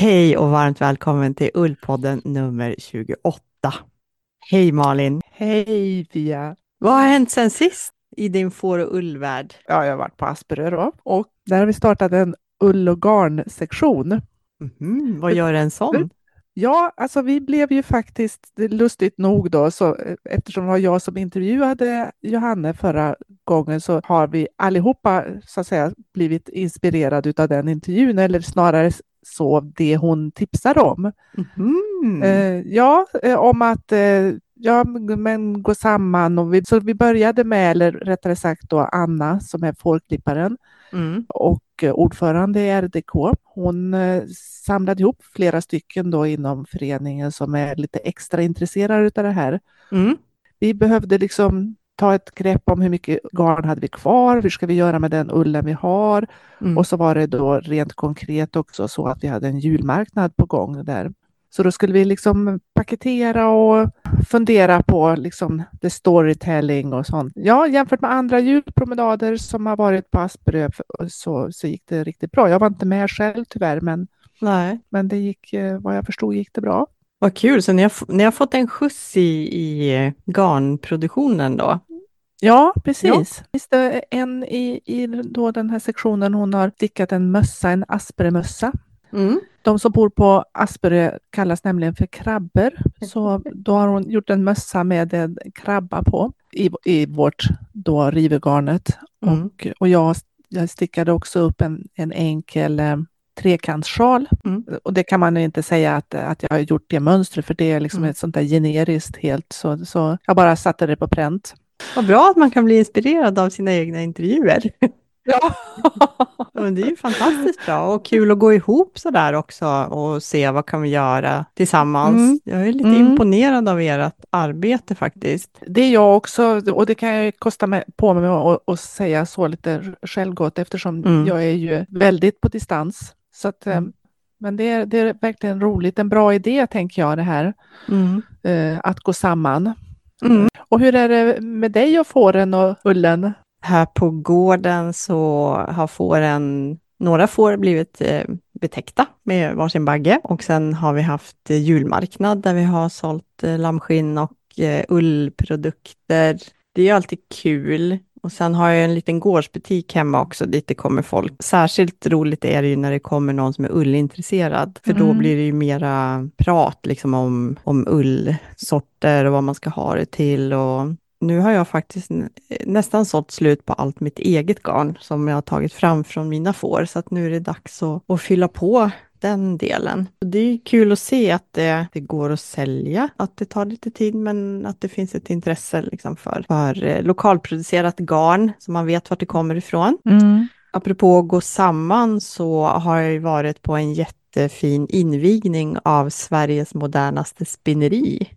Hej och varmt välkommen till Ullpodden nummer 28. Hej Malin! Hej Pia! Vad har hänt sen sist i din får och ullvärld? Ja, jag har varit på Asperö då och där har vi startat en ull och garn-sektion. Mm, vad gör en sån? Ja, alltså vi blev ju faktiskt, lustigt nog då, så, eftersom det var jag som intervjuade Johanne förra gången så har vi allihopa så att säga blivit inspirerade av den intervjun, eller snarare så det hon tipsade om. Mm. Eh, ja, eh, om att eh, ja, men gå samman. Och vi, så vi började med, eller rättare sagt då Anna som är fårklipparen Mm. och eh, ordförande i RDK. Hon eh, samlade ihop flera stycken då inom föreningen som är lite extra intresserade av det här. Mm. Vi behövde liksom ta ett grepp om hur mycket garn hade vi kvar, hur ska vi göra med den ullen vi har? Mm. Och så var det då rent konkret också så att vi hade en julmarknad på gång där. Så då skulle vi liksom paketera och fundera på liksom the storytelling och sånt. Ja, jämfört med andra julpromenader som har varit på Asperö så, så gick det riktigt bra. Jag var inte med själv tyvärr, men, Nej. men det gick, eh, vad jag förstod gick det bra. Vad kul, så ni har, ni har fått en skjuts i, i garnproduktionen då? Ja, precis. Finns det en i, i då den här sektionen, hon har stickat en mössa, en Asperö-mössa. Mm. De som bor på Asperö kallas nämligen för krabbor. Så då har hon gjort en mössa med en krabba på i, i vårt då rivegarnet. Mm. Och, och jag, jag stickade också upp en, en enkel eh, trekantssjal. Mm. Och det kan man ju inte säga att, att jag har gjort det mönstret för det är liksom Mm. ett sånt där generiskt helt. Så, så jag bara satte det på pränt. Vad bra att man kan bli inspirerad av sina egna intervjuer. Ja. Men det är ju fantastiskt bra och kul att gå ihop så där också och se vad kan vi göra tillsammans. Mm. Jag är lite Mm. imponerad av ert arbete faktiskt. Det är jag också och det kan jag kosta mig, på mig att, säga så lite självgott eftersom Mm. jag är ju väldigt på distans. Så att, eh, Mm. Men det är, det är verkligen roligt, en bra idé tänker jag det här, Mm. eh, att gå samman. Mm. Och hur är det med dig och fåren och ullen? Här på gården så har fåren, några får blivit eh, betäckta med varsin bagge och sen har vi haft julmarknad där vi har sålt eh, lammskinn och eh, ullprodukter. Det är ju alltid kul. Och sen har jag en liten gårdsbutik hemma också dit det kommer folk. Särskilt roligt är det ju när det kommer någon som är ullintresserad, för då Mm. blir det ju mera prat liksom om, om ullsorter och vad man ska ha det till. Och nu har jag faktiskt nä- nästan sålt slut på allt mitt eget garn som jag har tagit fram från mina får, så att nu är det dags att, att fylla på den delen. Det är kul att se att det, det går att sälja, att det tar lite tid, men att det finns ett intresse liksom för, för eh, lokalproducerat garn, så man vet vart det kommer ifrån. Apropå att gå samman så har jag ju varit på en jättefin invigning av Sveriges modernaste spinneri.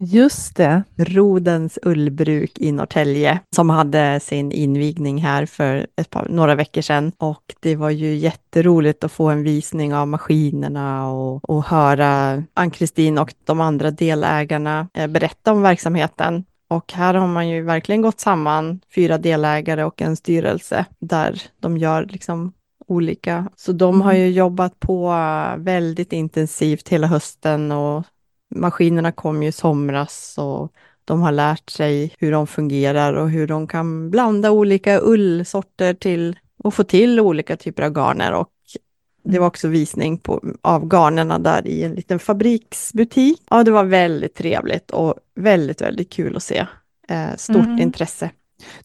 Just det. Rodens ullbruk i Norrtälje som hade sin invigning här för ett par, några veckor sedan och det var ju jätteroligt att få en visning av maskinerna och, och höra Ann-Kristin och de andra delägarna eh, berätta om verksamheten. Och här har man ju verkligen gått samman, fyra delägare och en styrelse, där de gör liksom olika. Så de har ju jobbat på eh, väldigt intensivt hela hösten och maskinerna kom ju i somras och de har lärt sig hur de fungerar och hur de kan blanda olika ullsorter till och få till olika typer av garner. Och det var också visning på, av garnerna där i en liten fabriksbutik. Ja, det var väldigt trevligt och väldigt, väldigt kul att se. Eh, stort Mm. intresse.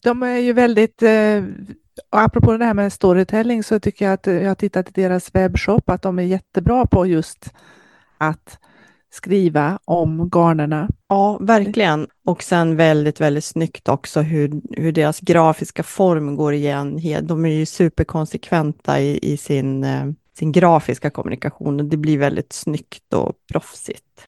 De är ju väldigt, eh, och apropå det här med storytelling så tycker jag att jag har tittat i deras webbshop att de är jättebra på just att skriva om garnerna. Ja, verkligen. Och sen väldigt, väldigt snyggt också hur, hur deras grafiska form går igen. De är ju superkonsekventa i, i sin, eh, sin grafiska kommunikation och det blir väldigt snyggt och proffsigt.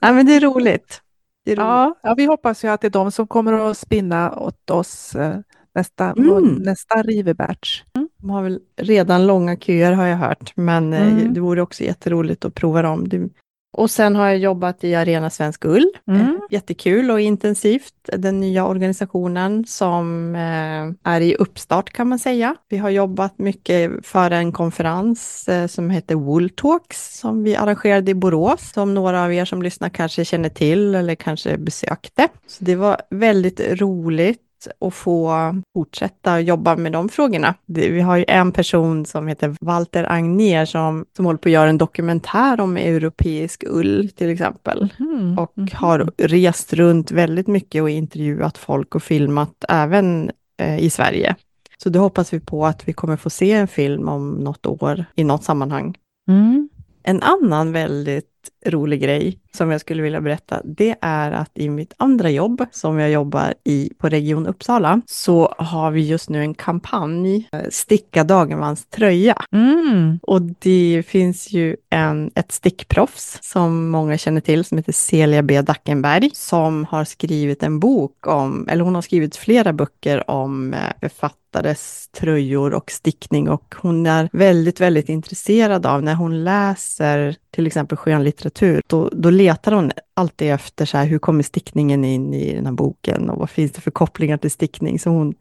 Ja, men det är roligt. Det är roligt. Ja, ja, vi hoppas ju att det är de som kommer att spinna åt oss eh, nästa, Mm. nästa rivebatch. De har väl redan långa köer har jag hört, men eh, Mm. det vore också jätteroligt att prova dem. Det, Och sen har jag jobbat i Arena Svensk Ull. Mm. Eh, Jättekul och intensivt. Den nya organisationen som eh, är i uppstart kan man säga. Vi har jobbat mycket för en konferens eh, som heter Wool Talks som vi arrangerade i Borås, som några av er som lyssnar kanske känner till eller kanske besökte. Så det var väldigt roligt att få fortsätta jobba med de frågorna. Det, vi har ju en person som heter Walter Agnér som, som håller på att göra en dokumentär om europeisk ull till exempel. Mm. Och Mhm. har rest runt väldigt mycket och intervjuat folk och filmat även eh, i Sverige. Så då hoppas vi på att vi kommer få se en film om något år i något sammanhang. Mm. En annan väldigt rolig grej som jag skulle vilja berätta, det är att i mitt andra jobb som jag jobbar i på Region Uppsala så har vi just nu en kampanj, eh, Sticka Dagermans tröja. Mm. Och det finns ju en, ett stickproffs som många känner till som heter Celia B. Dackenberg som har skrivit en bok om, eller hon har skrivit flera böcker om eh, författares tröjor och stickning och hon är väldigt, väldigt intresserad av när hon läser till exempel skönlitteratur, då, då letar hon alltid efter så här, hur kommer stickningen in i den här boken och vad finns det för kopplingar till stickning? Så hon,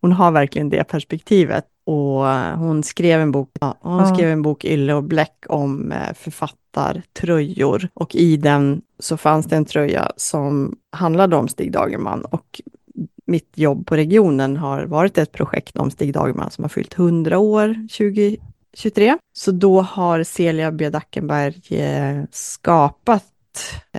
hon har verkligen det perspektivet. Och eh, hon skrev en bok, ja, hon Ja. skrev en bok Ylle och Bläck om eh, författartröjor och i den så fanns det en tröja som handlade om Stig Dagerman och mitt jobb på regionen har varit ett projekt om Stig Dagerman som har fyllt 100 år 2023. Så då har Celia B. Dackenberg eh, skapat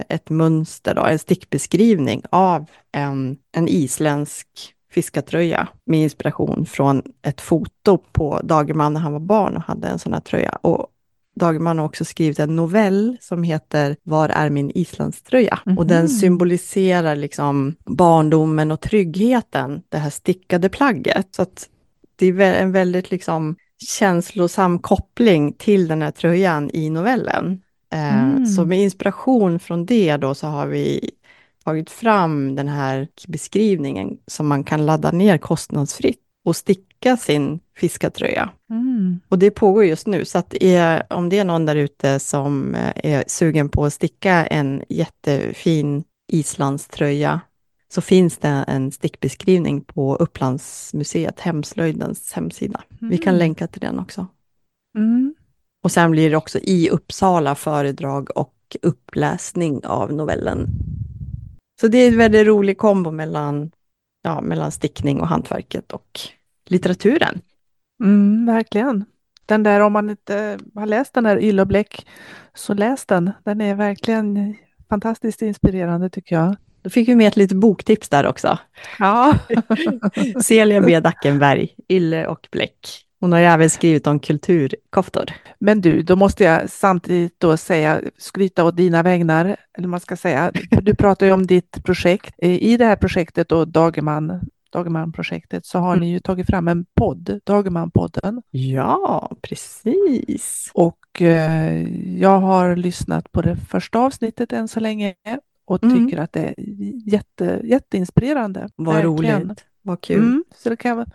ett mönster, då, en stickbeskrivning av en, en isländsk fiskartröja med inspiration från ett foto på Dagerman när han var barn och hade en sån här tröja. Och Dagerman har också skrivit en novell som heter Var är min islandströja? Och den Mhm. symboliserar liksom barndomen och tryggheten, det här stickade plagget. Så att det är en väldigt liksom känslosam koppling till den här tröjan i novellen. Eh, Mm. Så med inspiration från det då så har vi tagit fram den här beskrivningen som man kan ladda ner kostnadsfritt och sticka sin fiskartröja. Mm. Och det pågår just nu, så att är, om det är någon där ute som eh, är sugen på att sticka en jättefin islandströja, så finns det en stickbeskrivning på Upplandsmuseet, Hemslöjdens hemsida. Vi kan Mm. länka till den också. Mm. Och sen blir det också i Uppsala föredrag och uppläsning av novellen. Så det är en väldigt rolig kombo mellan, ja, mellan stickning och hantverket och litteraturen. Mm, verkligen. Den där, om man inte har läst den där Ylle och Bläck, så läs den. Den är verkligen fantastiskt inspirerande tycker jag. Då fick vi med ett litet boktips där också. Ja. Celia B. Dackenberg, Ylle och Bläck. Hon har ju även skrivit om kulturkoftor. Men du, då måste jag samtidigt då säga, skryta åt dina vägnar, eller man ska säga. Du pratar ju om ditt projekt. Eh, I det här projektet då, Dagerman, Dagerman-projektet, så har Mm. ni ju tagit fram en podd, Dagerman-podden. Ja, precis. Och eh, jag har lyssnat på det första avsnittet än så länge och Mm. tycker att det är jätte, jätteinspirerande. Vad Verkligen. roligt. Vad kul. Mm, så det kan jag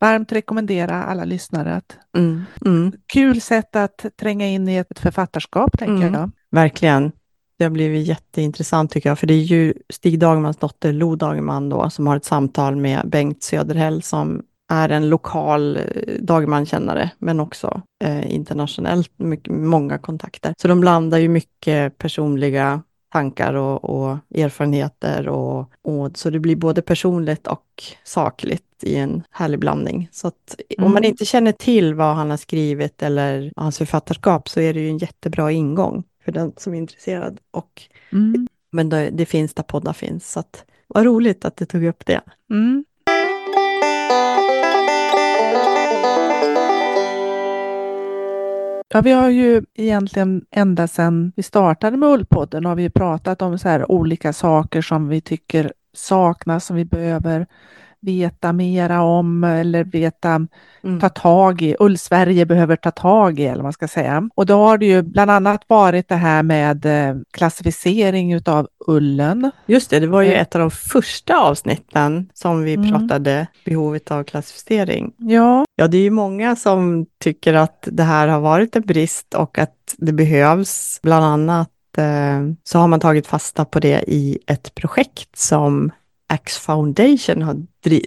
varmt rekommendera alla lyssnare att Mm. Mm. kul sätt att tränga in i ett författarskap, tänker Mm. jag. Verkligen. Det har blivit jätteintressant tycker jag, för det är ju Stig Dagermans dotter Lo Dagerman då, som har ett samtal med Bengt Söderhäll som är en lokal eh, Dagerman-kännare, men också eh, internationellt, mycket, många kontakter. Så de blandar ju mycket personliga tankar och, och erfarenheter och, och så det blir både personligt och sakligt i en härlig blandning. Så att om man Mm. inte känner till vad han har skrivit eller hans författarskap så är det ju en jättebra ingång för den som är intresserad. Och, Mm. men det, det finns där poddar finns, så att, vad roligt att du tog upp det. Mm. Ja, vi har ju egentligen ända sedan vi startade med Ullpodden har vi pratat om så här olika saker som vi tycker saknas, som vi behöver veta mera om eller veta, Mm. ta tag i. Ull-Sverige behöver ta tag i, eller vad man ska säga. Och då har det ju bland annat varit det här med eh, klassificering utav ullen. Just det, det var ju Eh. ett av de första avsnitten som vi Mm. pratade behovet av klassificering. Ja, Ja, det är ju många som tycker att det här har varit en brist och att det behövs bland annat så har man tagit fasta på det i ett projekt som Axe Foundation har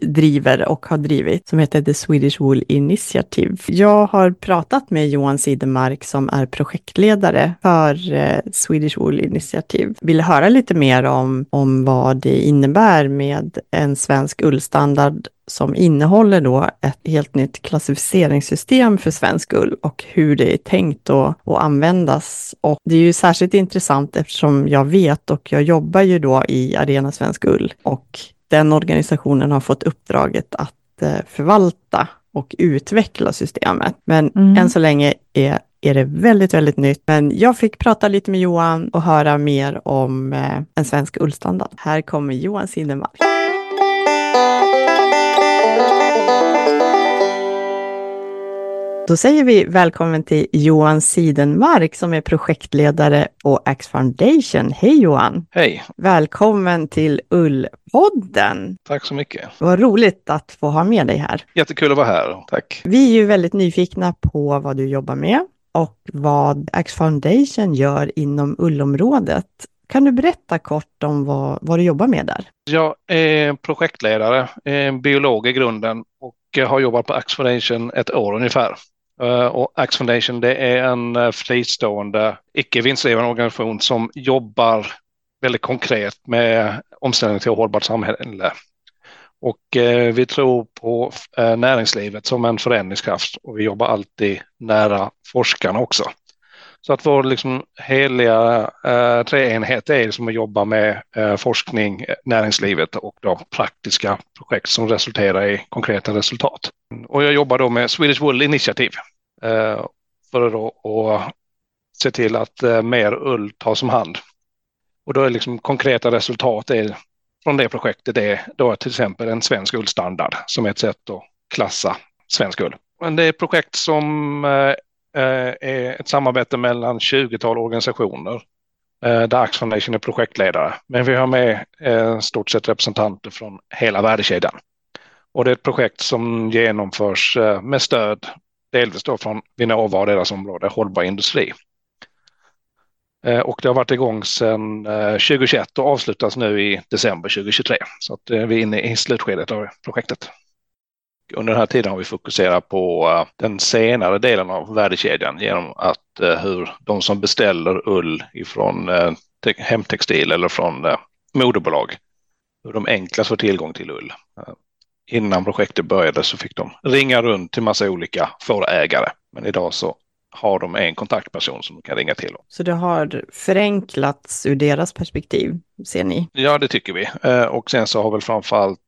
driver och har drivit som heter The Swedish Wool Initiative. Jag har pratat med Johan Sidemark som är projektledare för eh, Swedish Wool Initiative. Vill höra lite mer om, om vad det innebär med en svensk ullstandard som innehåller då ett helt nytt klassificeringssystem för svensk ull och hur det är tänkt att, att användas. Och det är ju särskilt intressant eftersom jag vet och jag jobbar ju då i Arena Svensk Ull och den organisationen har fått uppdraget att eh, förvalta och utveckla systemet. Men mm. än så länge är, är det väldigt, väldigt nytt. Men jag fick prata lite med Johan och höra mer om eh, en svensk ullstandard. Här kommer Johan Sinnemark. Då säger vi välkommen till Johan Sidenmark som är projektledare på Axe Foundation. Hej Johan! Hej! Välkommen till Ullpodden. Tack så mycket. Vad roligt att få ha med dig här. Jättekul att vara här. Tack. Vi är ju väldigt nyfikna på vad du jobbar med och vad Axe Foundation gör inom ullområdet. Kan du berätta kort om vad, vad du jobbar med där? Jag är projektledare, biolog i grunden och har jobbat på Axe Foundation ett år ungefär. Eh, och Axe Foundation det är en eh, fristående, icke vinstdrivande organisation som jobbar väldigt konkret med omställning till ett hållbart samhälle. Och eh, vi tror på eh, näringslivet som en förändringskraft och vi jobbar alltid nära forskarna också. Så att vår liksom heliga eh, treenhet är som att jobba med eh, forskning, näringslivet och då praktiska projekt som resulterar i konkreta resultat. Och jag jobbar då med Swedish Wool Initiative eh, för att då, se till att eh, mer ull tas om hand. Och då är liksom konkreta resultat är, från det projektet är då till exempel en svensk ullstandard som är ett sätt att klassa svensk ull. Men det är ett projekt som Eh, Eh, är ett samarbete mellan 20-tal organisationer eh, där Axe Foundation är projektledare. Men vi har med eh, stort sett representanter från hela värdekedjan. Och det är ett projekt som genomförs med stöd delvis då från Vinnova och deras område hållbar industri. Och det har varit igång sedan 2021 och avslutas nu i december 2023. Så att vi är inne i slutskedet av projektet. Under den här tiden har vi fokuserat på eh, den senare delen av värdekedjan genom att eh, hur de som beställer ull ifrån eh, hemtextil eller från moderbolag, hur de enklast får tillgång till ull. Innan projektet började så fick de ringa runt till massa olika fårägare, men idag så har de en kontaktperson som de kan ringa till. Så det har förenklats ur deras perspektiv, ser ni? Ja, det tycker vi. Och sen så har väl framförallt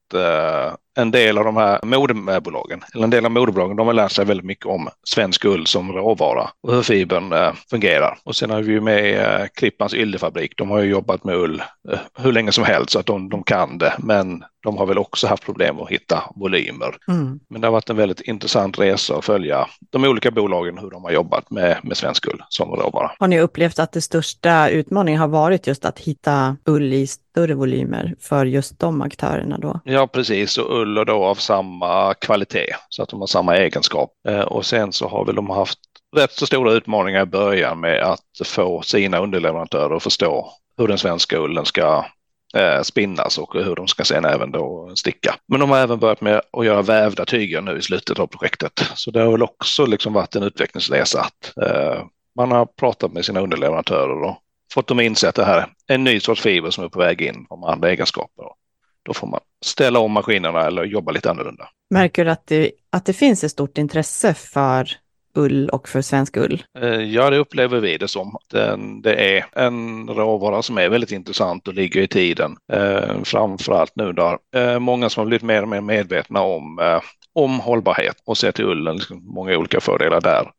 en del av de här modebolagen, eller en del av modebolagen, de har lärt sig väldigt mycket om svensk ull som råvara och hur fibern eh, fungerar. Och sen har vi ju med eh, Klippans yllefabrik, de har ju jobbat med ull eh, hur länge som helst så att de, de kan det, men de har väl också haft problem att hitta volymer. Mm. Men det har varit en väldigt intressant resa att följa de olika bolagen, hur de har jobbat med, med svensk ull som råvara. Har ni upplevt att det största utmaningen har varit just att hitta ull i större volymer för just de aktörerna då? Ja, precis. Och ull då av samma kvalitet så att de har samma egenskap. Eh, och sen så har väl de haft rätt så stora utmaningar i början med att få sina underleverantörer att förstå hur den svenska ullen ska Eh, spinnas och hur de ska sen även då sticka. Men de har även börjat med att göra vävda tyger nu i slutet av projektet. Så det har väl också liksom varit en utvecklingsresa att eh, man har pratat med sina underleverantörer och fått dem att inse att det här är en ny sorts fiber som är på väg in om andra egenskaper. Då får man ställa om maskinerna eller jobba lite annorlunda. Märker du att det, att det finns ett stort intresse för ull och för svensk ull? Eh, ja, det upplever vi det som. Det är en råvara som är väldigt intressant och ligger i tiden. Eh, framförallt nu då eh, många som har blivit mer och mer medvetna om, om hållbarhet och ser till ullen, liksom många olika fördelar där.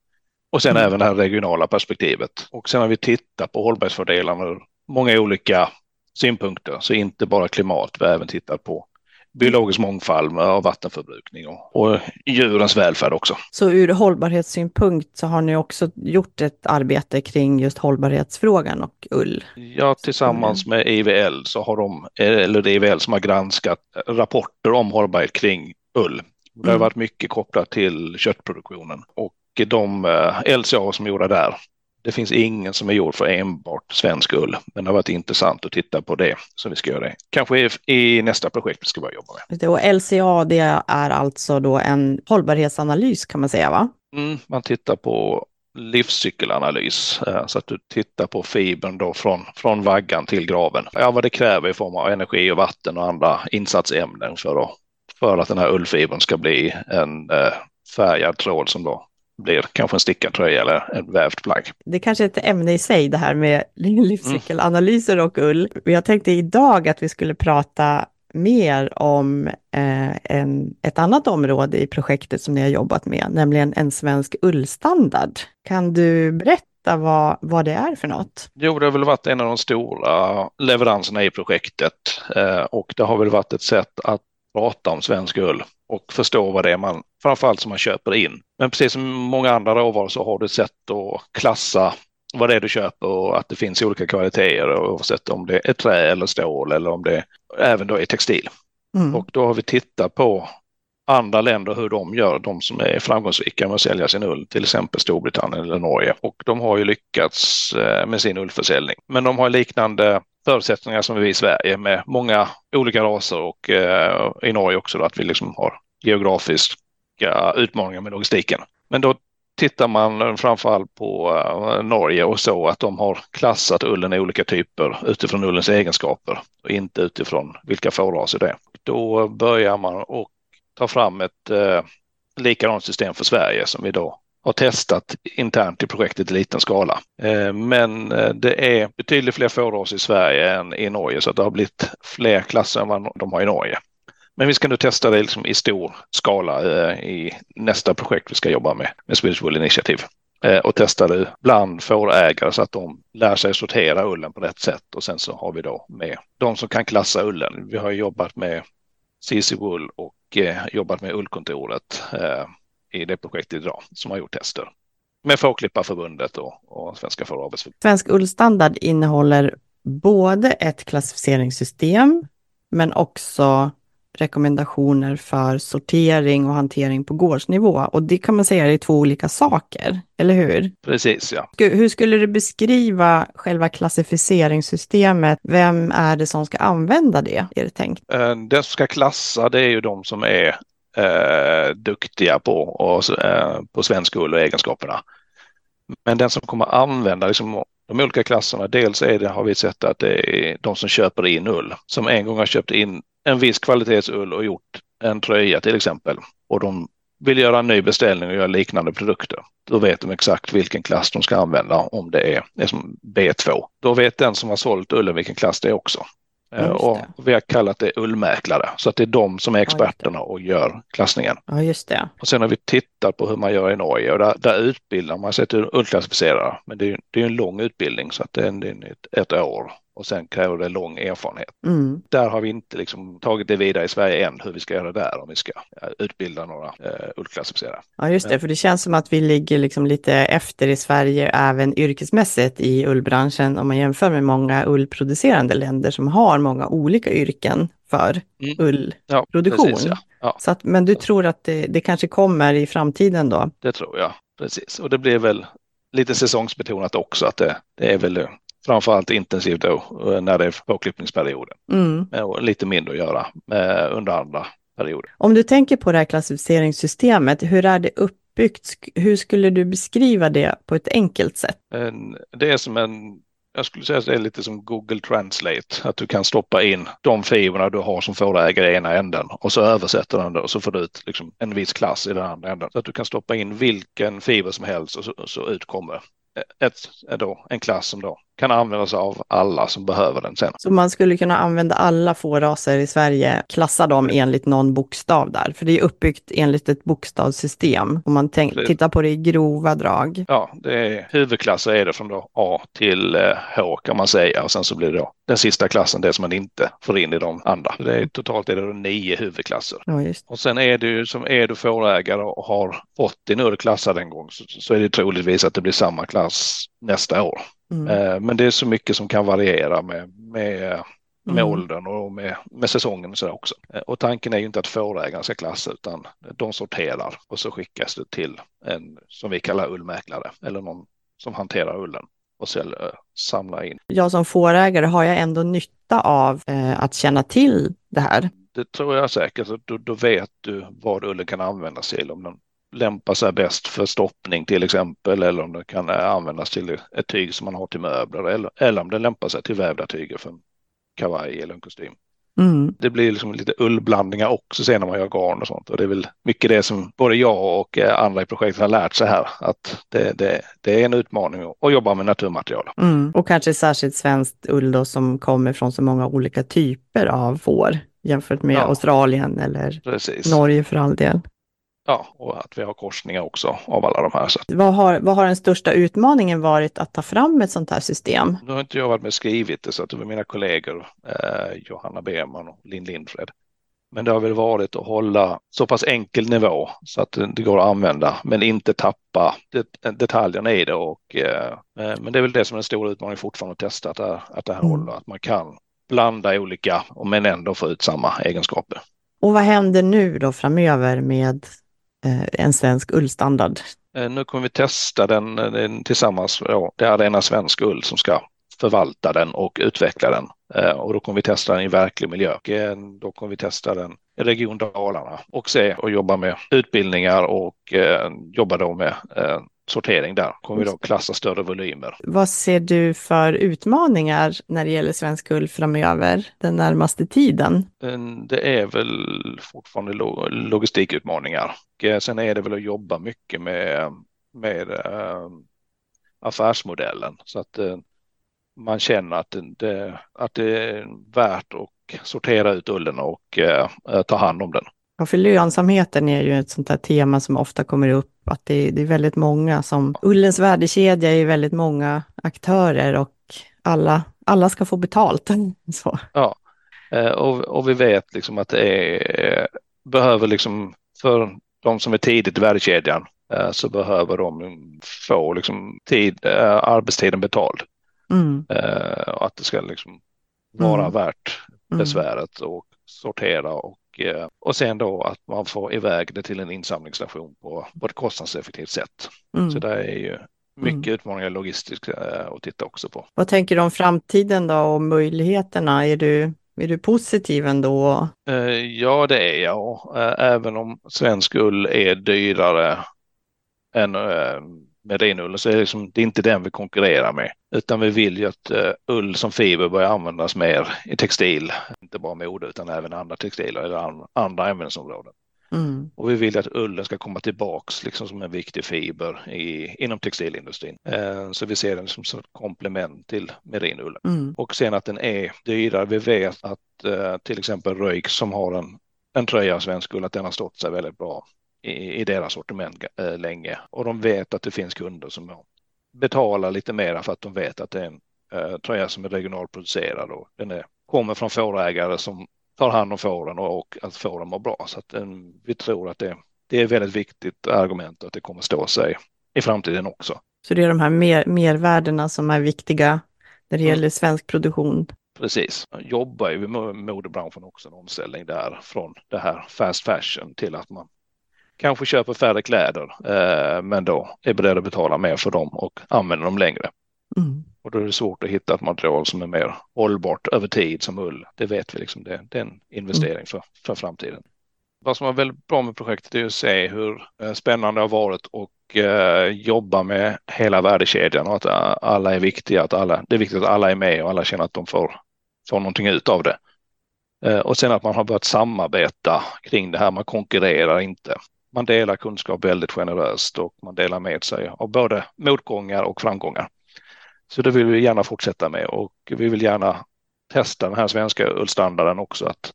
Och sen mm. även det här regionala perspektivet. Och sen har vi tittat på hållbarhetsfördelarna ur många olika synpunkter, så inte bara klimat, vi har även tittat på biologisk mångfald och vattenförbrukning och, och djurens välfärd också. Så ur hållbarhetssynpunkt så har ni också gjort ett arbete kring just hållbarhetsfrågan och ull? Ja, tillsammans med IVL så har de, eller IVL som har granskat rapporter om hållbarhet kring ull. Det har mm. varit mycket kopplat till köttproduktionen och de eh, LCA som är gjorda där Det finns ingen som är gjord för enbart svensk ull, men det har varit intressant att titta på det som vi ska göra det. Kanske i, nästa projekt vi ska börja jobba med. Och LCA, det är alltså då en hållbarhetsanalys kan man säga, va? Mm, man tittar på livscykelanalys eh, så att du tittar på fibern då från, från vaggan till graven. Ja, vad det kräver i form av energi och vatten och andra insatsämnen för att, för att den här ullfibern ska bli en eh, färgad tråd som då blir kanske en stickad tröja eller en vävt plagg. Det är kanske är ett ämne i sig det här med livscykelanalyser och ull. Jag tänkte idag att vi skulle prata mer om eh, en, ett annat område i projektet som ni har jobbat med, nämligen en svensk ullstandard. Kan du berätta vad, vad det är för något? Jo, det har väl varit en av de stora leveranserna i projektet eh, och det har väl varit ett sätt att prata om svensk ull och förstå vad det är man, framförallt som man köper in. Men precis som många andra råvaror så har du ett sätt att klassa vad det är du köper och att det finns olika kvaliteter oavsett om det är trä eller stål eller om det även då är textil. Mm. Och då har vi tittat på andra länder hur de gör, de som är framgångsrika med att sälja sin ull, till exempel Storbritannien eller Norge. Och de har ju lyckats eh, med sin ullförsäljning. Men de har liknande förutsättningar som vi i Sverige med många olika raser och eh, i Norge också då, att vi liksom har olika utmaningar med logistiken. Men då tittar man framförallt på eh, Norge och så att de har klassat ullen i olika typer utifrån ullens egenskaper och inte utifrån vilka fårraser det är. Då börjar man och ta fram ett eh, likadant system för Sverige som vi då har testat internt i projektet i liten skala. Eh, men eh, det är betydligt fler fårraser i Sverige än i Norge så det har blivit fler klasser än vad de har i Norge. Men vi ska nu testa det liksom i stor skala eh, i nästa projekt vi ska jobba med, med Swedish Wool Initiative. Eh, och testa det bland fårägare så att de lär sig sortera ullen på rätt sätt. Och sen så har vi då med de som kan klassa ullen. Vi har jobbat med CC Wool och eh, jobbat med Ullkontoret eh, i det projektet idag som har gjort tester med Fårklipparförbundet och, och Svenska Fåravelsförbundet. Svensk ullstandard innehåller både ett klassificeringssystem men också rekommendationer för sortering och hantering på gårdsnivå. Och det kan man säga är två olika saker, eller hur? Precis, ja. Hur skulle du beskriva själva klassificeringssystemet? Vem är det som ska använda det, är det tänkt? Eh, den som ska klassa, det är ju de som är eh, duktiga på, och, eh, på svensk ull och egenskaperna. Men den som kommer använda liksom, de olika klasserna, dels är det, har vi sett att det är de som köper in ull, som en gång har köpt in en viss kvalitetsull och gjort en tröja till exempel och de vill göra en ny beställning och göra liknande produkter. Då vet de exakt vilken klass de ska använda om det är, är som B2. Då vet den som har sålt ullen vilken klass det är också. Eh, och vi har kallat det ullmäklare, så att det är de som är experterna och gör klassningen. Ja, just det. Och sen har vi tittat på hur man gör i Norge och där, där utbildar man sig till ullklassificerare. Men det är, det är en lång utbildning så att det är, det är ett, ett år och sen kräver det lång erfarenhet. Mm. Där har vi inte liksom tagit det vidare i Sverige än hur vi ska göra där om vi ska utbilda några eh, ullklassificerare. Ja, just det, för det känns som att vi ligger liksom lite efter i Sverige även yrkesmässigt i ullbranschen om man jämför med många ullproducerande länder som har många olika yrken för mm. ullproduktion. Ja, precis, ja. Ja. Så att, men du tror att det, det kanske kommer i framtiden då? Det tror jag, precis. Och det blir väl lite säsongsbetonat också att det, det är väl framförallt intensivt då eh, när det är påklippningsperioden. Mm. Och lite mindre att göra eh, under andra perioder. Om du tänker på det här klassificeringssystemet, hur är det uppbyggt? Hur skulle du beskriva det på ett enkelt sätt? Det är som en jag skulle säga att det är lite som Google Translate, att du kan stoppa in de fibrerna du har som fårägare i ena änden och så översätter den det och så får du ut liksom en viss klass i den andra änden. Så att du kan stoppa in vilken fiber som helst och så, så utkommer ett, då, en klass som då kan användas av alla som behöver den sen. Så man skulle kunna använda alla fåraser i Sverige, klassa dem enligt någon bokstav där, för det är uppbyggt enligt ett bokstavssystem. Om man tänk, tittar på det i grova drag. Ja, det är, huvudklasser är det från då A till eh, H kan man säga och sen så blir det då den sista klassen det som man inte får in i de andra. Det är, totalt är det då nio huvudklasser. Ja, just. Och sen är det ju som är du fårägare och har fått din ull klassad en gång så, så är det troligtvis att det blir samma klass nästa år. Mm. Eh, men det är så mycket som kan variera med, med, med mm. åldern och med, med säsongen och så också. Eh, och tanken är ju inte att fårägaren ska klassa utan de sorterar och så skickas det till en som vi kallar ullmäklare eller någon som hanterar ullen och säljer, samlar in. Jag som fårägare har jag ändå nytta av eh, att känna till det här. Det tror jag säkert. Då, då vet du vad ullen kan användas till. Om den lämpar sig bäst för stoppning till exempel eller om den kan användas till ett tyg som man har till möbler eller, eller om den lämpar sig till vävda tyger för en kavaj eller en kostym. Mm. Det blir liksom lite ullblandningar också sen när man gör garn och sånt. Och det är väl mycket det som både jag och eh, andra i projektet har lärt sig här. Att det, det, det är en utmaning att jobba med naturmaterial. Mm. Och kanske särskilt svenskt ull då som kommer från så många olika typer av får jämfört med ja. Australien eller Precis. Norge för all del. Ja, och att vi har korsningar också av alla de här. Så. Vad, har, vad har den största utmaningen varit att ta fram ett sånt här system? Nu har inte jag varit med och skrivit det, så att det var mina kollegor eh, Johanna Berman och Linn Lindfred. Men det har väl varit att hålla så pass enkel nivå så att det går att använda, men inte tappa det, detaljerna i det. Och, eh, men det är väl det som är den stora utmaningen fortfarande att testa att det, att det här mm. håller, att man kan blanda olika, men ändå få ut samma egenskaper. Och vad händer nu då framöver med Eh, Eh, en svensk ullstandard. Eh, nu kommer vi testa den, eh, den tillsammans. Ja, det är Arena Svensk Ull som ska förvalta den och utveckla den. Och då kommer vi testa den i verklig miljö. Då kommer vi testa den i Region Dalarna och se och jobba med utbildningar och jobba då med sortering där. Kommer vi då klassa större volymer. Vad ser du för utmaningar när det gäller svensk ull framöver den närmaste tiden? Det är väl fortfarande logistikutmaningar. Eh, sen är det väl att jobba mycket med, med äh, affärsmodellen så att äh, man känner att det, att det är värt att sortera ut ullen och äh, ta hand om den. Ja, för lönsamheten är ju ett sånt här tema som ofta kommer upp, att det, det är väldigt många som, ullens värdekedja är väldigt många aktörer och alla, alla ska få betalt. Så. Ja, eh, och, och vi vet liksom att det är, behöver liksom, för de som är tidigt i värdekedjan, eh, så behöver de få liksom tid, eh, arbetstiden betald. Mm. Att det ska liksom vara mm. värt mm. besväret och sortera och Eh, och sen då att man får iväg det till en insamlingsstation på, på ett kostnadseffektivt sätt. Mm. Så det är ju mycket mm. utmaningar logistiskt eh, att titta också på. Vad tänker du om framtiden då och möjligheterna? Är du, är du positiv ändå? Eh, ja, det är jag. Även om svensk ull är dyrare än merinullen så är det, liksom, det är inte den vi konkurrerar med. Utan vi vill ju att uh, ull som fiber börjar användas mer i textil. Inte bara mode utan även andra textiler eller an, andra ämnesområden. Mm. Och vi vill att ullen ska komma tillbaks liksom som en viktig fiber i, inom textilindustrin. Eh, så vi ser den som ett komplement till merinullen. Mm. Och sen att den är dyrare. Vi vet att eh, till exempel Röjk som har en, en tröja av svensk ull, att den har stått sig väldigt bra i, i deras sortiment äh, länge och de vet att det finns kunder som betalar lite mera för att de vet att det är en äh, tröja som är regionalproducerad och den är, kommer från fårägare som tar hand om fåren och, och att fåren mår bra. Så att en, vi tror att det, det är väldigt viktigt argument att det kommer stå sig i framtiden också. Så det är de här mer, mervärdena som är viktiga när det mm. gäller svensk produktion? Precis. Jobbar ju med modebranschen också en omställning där från det här fast fashion till att man kanske köper färre kläder, eh, men då är beredd att betala mer för dem och använder dem längre. Mm. Och då är det svårt att hitta ett material som är mer hållbart över tid som ull. Det vet vi liksom, det, det är en investering mm. för, för framtiden. Vad som var väldigt bra med projektet är att se hur eh, spännande det har varit och eh, jobba med hela värdekedjan och att eh, alla är viktiga, att alla, det är viktigt att alla är med och alla känner att de får, får någonting ut av det. Eh, och sen att man har börjat samarbeta kring det här, man konkurrerar inte man delar kunskap väldigt generöst och man delar med sig av både motgångar och framgångar. Så det vill vi gärna fortsätta med och vi vill gärna testa den här svenska ullstandarden också. Att,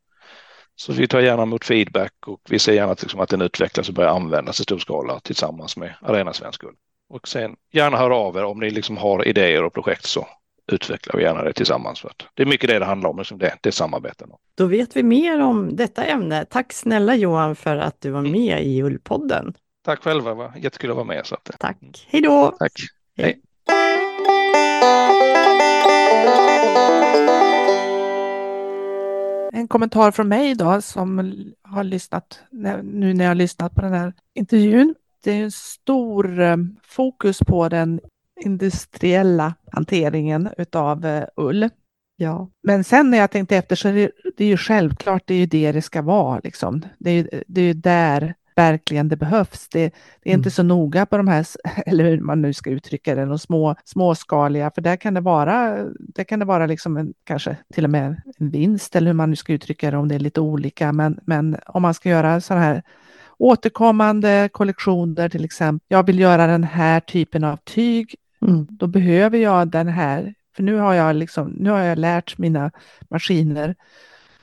så vi tar gärna emot feedback och vi ser gärna att, liksom, att den utvecklas och börjar användas i stor skala tillsammans med Arena Svensk Ull. Och sen gärna höra av er om ni liksom har idéer och projekt så utvecklar vi gärna det tillsammans. För det är mycket det det handlar om, liksom det, det är samarbeten. Då vet vi mer om detta ämne. Tack snälla Johan för att du var mm. med i Ullpodden. Tack själva, det var jättekul att vara med. Så att... Tack, hej då! Tack, hej. En kommentar från mig då som har lyssnat nu när jag har lyssnat på den här intervjun. Det är en stor eh, fokus på den industriella hanteringen utav eh, ull. Ja. Men sen när jag tänkte efter så är det, det är ju självklart, det är ju det det ska vara. Liksom. Det är ju det är ju där verkligen det behövs. Det, det är Mm. inte så noga på de här, eller hur man nu ska uttrycka det, de små, småskaliga, för där kan det vara, där kan det vara liksom en, kanske till och med en vinst, eller hur man nu ska uttrycka det, om det är lite olika. Men, men om man ska göra sådana här återkommande kollektioner till exempel. Jag vill göra den här typen av tyg. Mm. Då behöver jag den här. För nu har jag, liksom, nu har jag lärt mina maskiner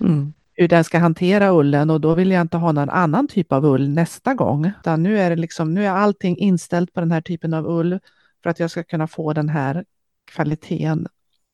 Mm. hur den ska hantera ullen och då vill jag inte ha någon annan typ av ull nästa gång. Utan nu är det liksom, nu är allting inställt på den här typen av ull för att jag ska kunna få den här kvaliteten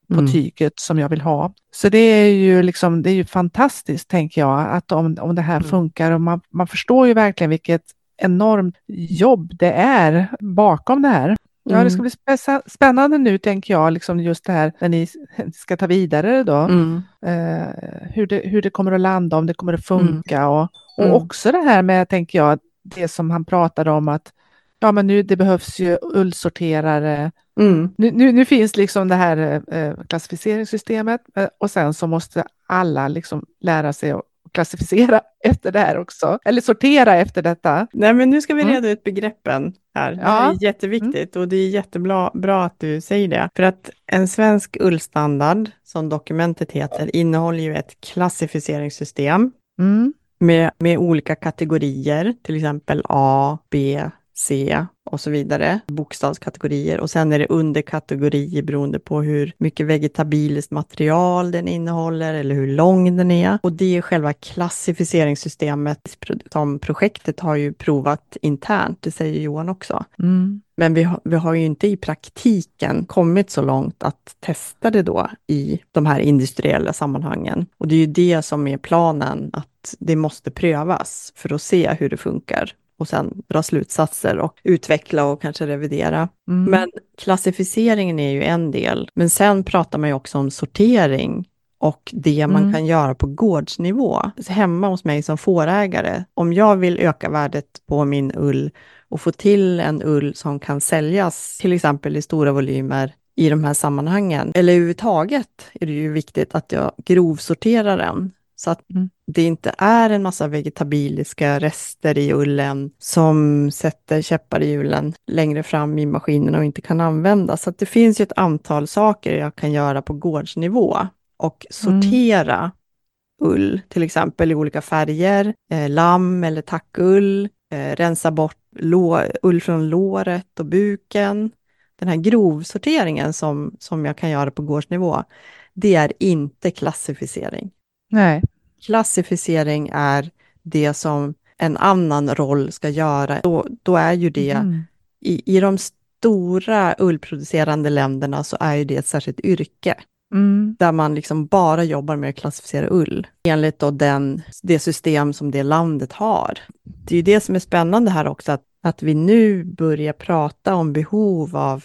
på Mm. tyget som jag vill ha. Så det är ju liksom, det är ju fantastiskt tänker jag att om, om det här Mm. funkar och man, man förstår ju verkligen vilket enormt jobb det är bakom det här. Ja, det ska bli spä- spännande nu tänker jag, liksom just det här när ni ska ta vidare då. Mm. Eh, hur, det, hur det kommer att landa, om det kommer att funka och, och Mm. också det här med, tänker jag, det som han pratade om att ja, men nu det behövs ju ullsorterare. Mm. Nu, nu, nu finns liksom det här eh, klassificeringssystemet eh, och sen så måste alla liksom lära sig att klassificera efter det här också, eller sortera efter detta. Nej, men nu ska vi Mm. reda ut begreppen här. Det Ja. här är jätteviktigt och det är jättebra bra att du säger det. För att en svensk ullstandard, som dokumentet heter, innehåller ju ett klassificeringssystem Mm. med, med olika kategorier, till exempel A, B, C och så vidare, bokstavskategorier. Och sen är det underkategorier beroende på hur mycket vegetabiliskt material den innehåller eller hur lång den är. Och det är själva klassificeringssystemet som projektet har ju provat internt, det säger Johan också. Mm. Men vi har, vi har ju inte i praktiken kommit så långt att testa det då i de här industriella sammanhangen. Och det är ju det som är planen, att det måste prövas för att se hur det funkar och sen dra slutsatser och utveckla och kanske revidera. Mm. Men klassificeringen är ju en del, men sen pratar man ju också om sortering och det man Mm. kan göra på gårdsnivå. Så hemma hos mig som fårägare, om jag vill öka värdet på min ull och få till en ull som kan säljas, till exempel i stora volymer i de här sammanhangen, eller överhuvudtaget är det ju viktigt att jag grovsorterar den, så att Mm. det inte är en massa vegetabiliska rester i ullen som sätter käppar i hjulen längre fram i maskinerna och inte kan användas. Så det finns ju ett antal saker jag kan göra på gårdsnivå och sortera ull, till exempel i olika färger, eh, lamm eller tackull, eh, rensa bort lå, ull från låret och buken. Den här grovsorteringen som, som jag kan göra på gårdsnivå, det är inte klassificering. Nej. Klassificering är det som en annan roll ska göra. Då, då är ju det, Mm. i, i de stora ullproducerande länderna så är ju det ett särskilt yrke Mm. där man liksom bara jobbar med att klassificera ull enligt då den, det system som det landet har. Det är ju det som är spännande här också, att, att vi nu börjar prata om behov av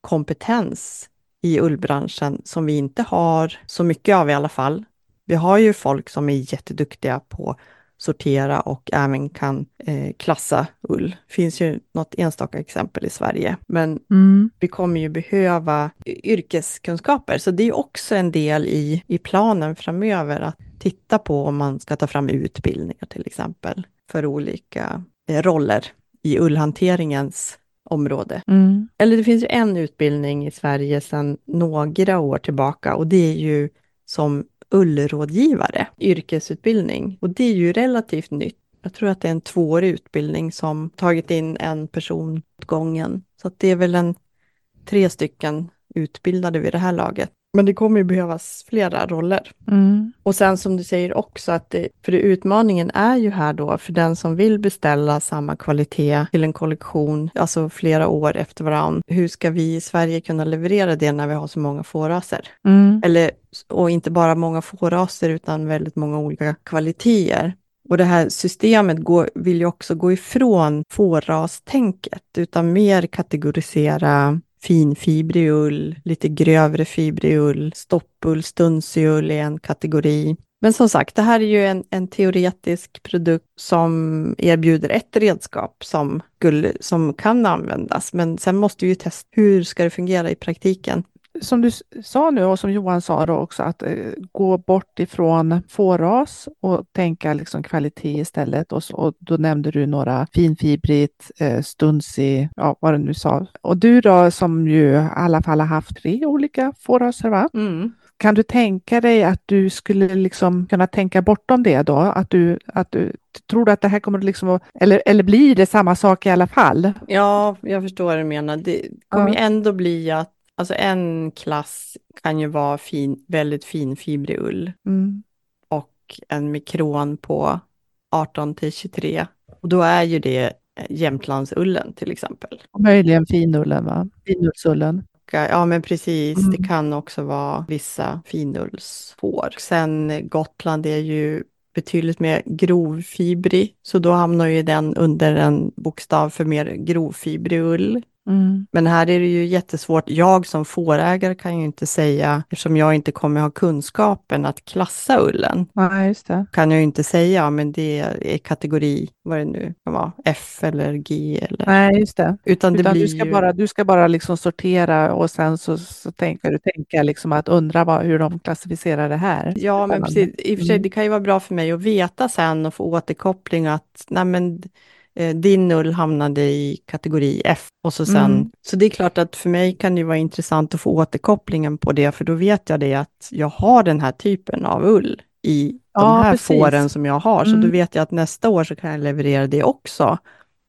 kompetens i ullbranschen som vi inte har så mycket av i alla fall. Vi har ju folk som är jätteduktiga på sortera och även kan eh, klassa ull. Det finns ju något enstaka exempel i Sverige, men Mm. vi kommer ju behöva yrkeskunskaper, så det är också en del i, i planen framöver att titta på om man ska ta fram utbildningar till exempel för olika eh, roller i ullhanteringens område. Mm. Eller det finns ju en utbildning i Sverige sedan några år tillbaka och det är ju som ullrådgivare, yrkesutbildning. Och det är ju relativt nytt. Jag tror att det är en tvåårig utbildning som tagit in en person åt gången. Så att det är väl en tre stycken utbildade vid det här laget. Men det kommer ju behövas flera roller. Mm. Och sen som du säger också att det, för det, utmaningen är ju här då för den som vill beställa samma kvalitet till en kollektion, alltså flera år efter varann. Hur ska vi i Sverige kunna leverera det när vi har så många fåraser? Mm. Eller, och inte bara många fåraser utan väldigt många olika kvaliteter. Och det här systemet går, vill ju också gå ifrån fårastänket, utan mer kategorisera finfibrig ull, lite grövre fibrig ull, stoppull, stunsiull är en kategori. Men som sagt, det här är ju en, en teoretisk produkt som erbjuder ett redskap som, skulle, som kan användas, men sen måste vi ju testa hur ska det fungera i praktiken som du sa nu och som Johan sa då också, att eh, gå bort ifrån fåras och tänka liksom kvalitet istället. Och, så, och då nämnde du några finfibrigt, eh, stunsig, ja vad du nu sa. Och du då som ju i alla fall har haft tre olika fåraser, va? Mm. Kan du tänka dig att du skulle liksom kunna tänka bortom det då? Att du, att du tror du att det här kommer liksom att, eller, eller blir det samma sak i alla fall? Ja, jag förstår vad du menar. Det kommer ja. ändå bli att Alltså en klass kan ju vara fin, väldigt finfibrig ull mm. och en mikron på 18 till 23. Och då är ju det Jämtlandsullen till exempel. Och möjligen finullen, va? Finullsullen. Ja, men precis. Mm. Det kan också vara vissa finullsfår. Sen Gotland är ju betydligt mer grovfibrig, så då hamnar ju den under en bokstav för mer grovfibrig ull. Mm. Men här är det ju jättesvårt. Jag som fårägare kan ju inte säga, eftersom jag inte kommer ha kunskapen att klassa ullen, Nej, just det. kan jag ju inte säga, men det är kategori, vad det nu kan vara, F eller G eller... Nej, just det. Utan, Utan det blir du, ska ju... bara, du ska bara liksom sortera och sen så, så tänker du tänka liksom att undra vad, hur de klassificerar det här. Ja, men precis. I och för sig, Mm. det kan ju vara bra för mig att veta sen och få återkoppling att, nej men din ull hamnade i kategori F. Och så, sen, Mm. så det är klart att för mig kan det vara intressant att få återkopplingen på det, för då vet jag det att jag har den här typen av ull i de Ja, här precis. fåren som jag har, så då Mm. vet jag att nästa år så kan jag leverera det också.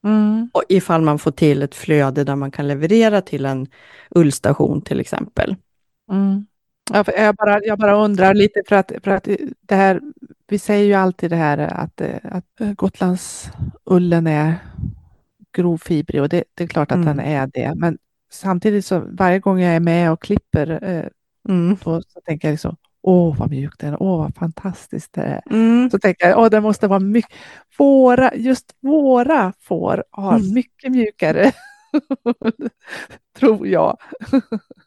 Mm. Och ifall man får till ett flöde där man kan leverera till en ullstation till exempel. Mm. Jag, bara, jag bara undrar lite för att, för att det här, vi säger ju alltid det här att, eh, att Gotlandsullen är grovfibrig och det, det är klart att Mm. den är det. Men samtidigt så varje gång jag är med och klipper eh, Mm. då så tänker jag liksom åh vad mjuk den är, åh vad fantastiskt det är. Mm. Så tänker jag, åh det måste vara mycket, våra, just våra får har Mm. mycket mjukare, tror jag.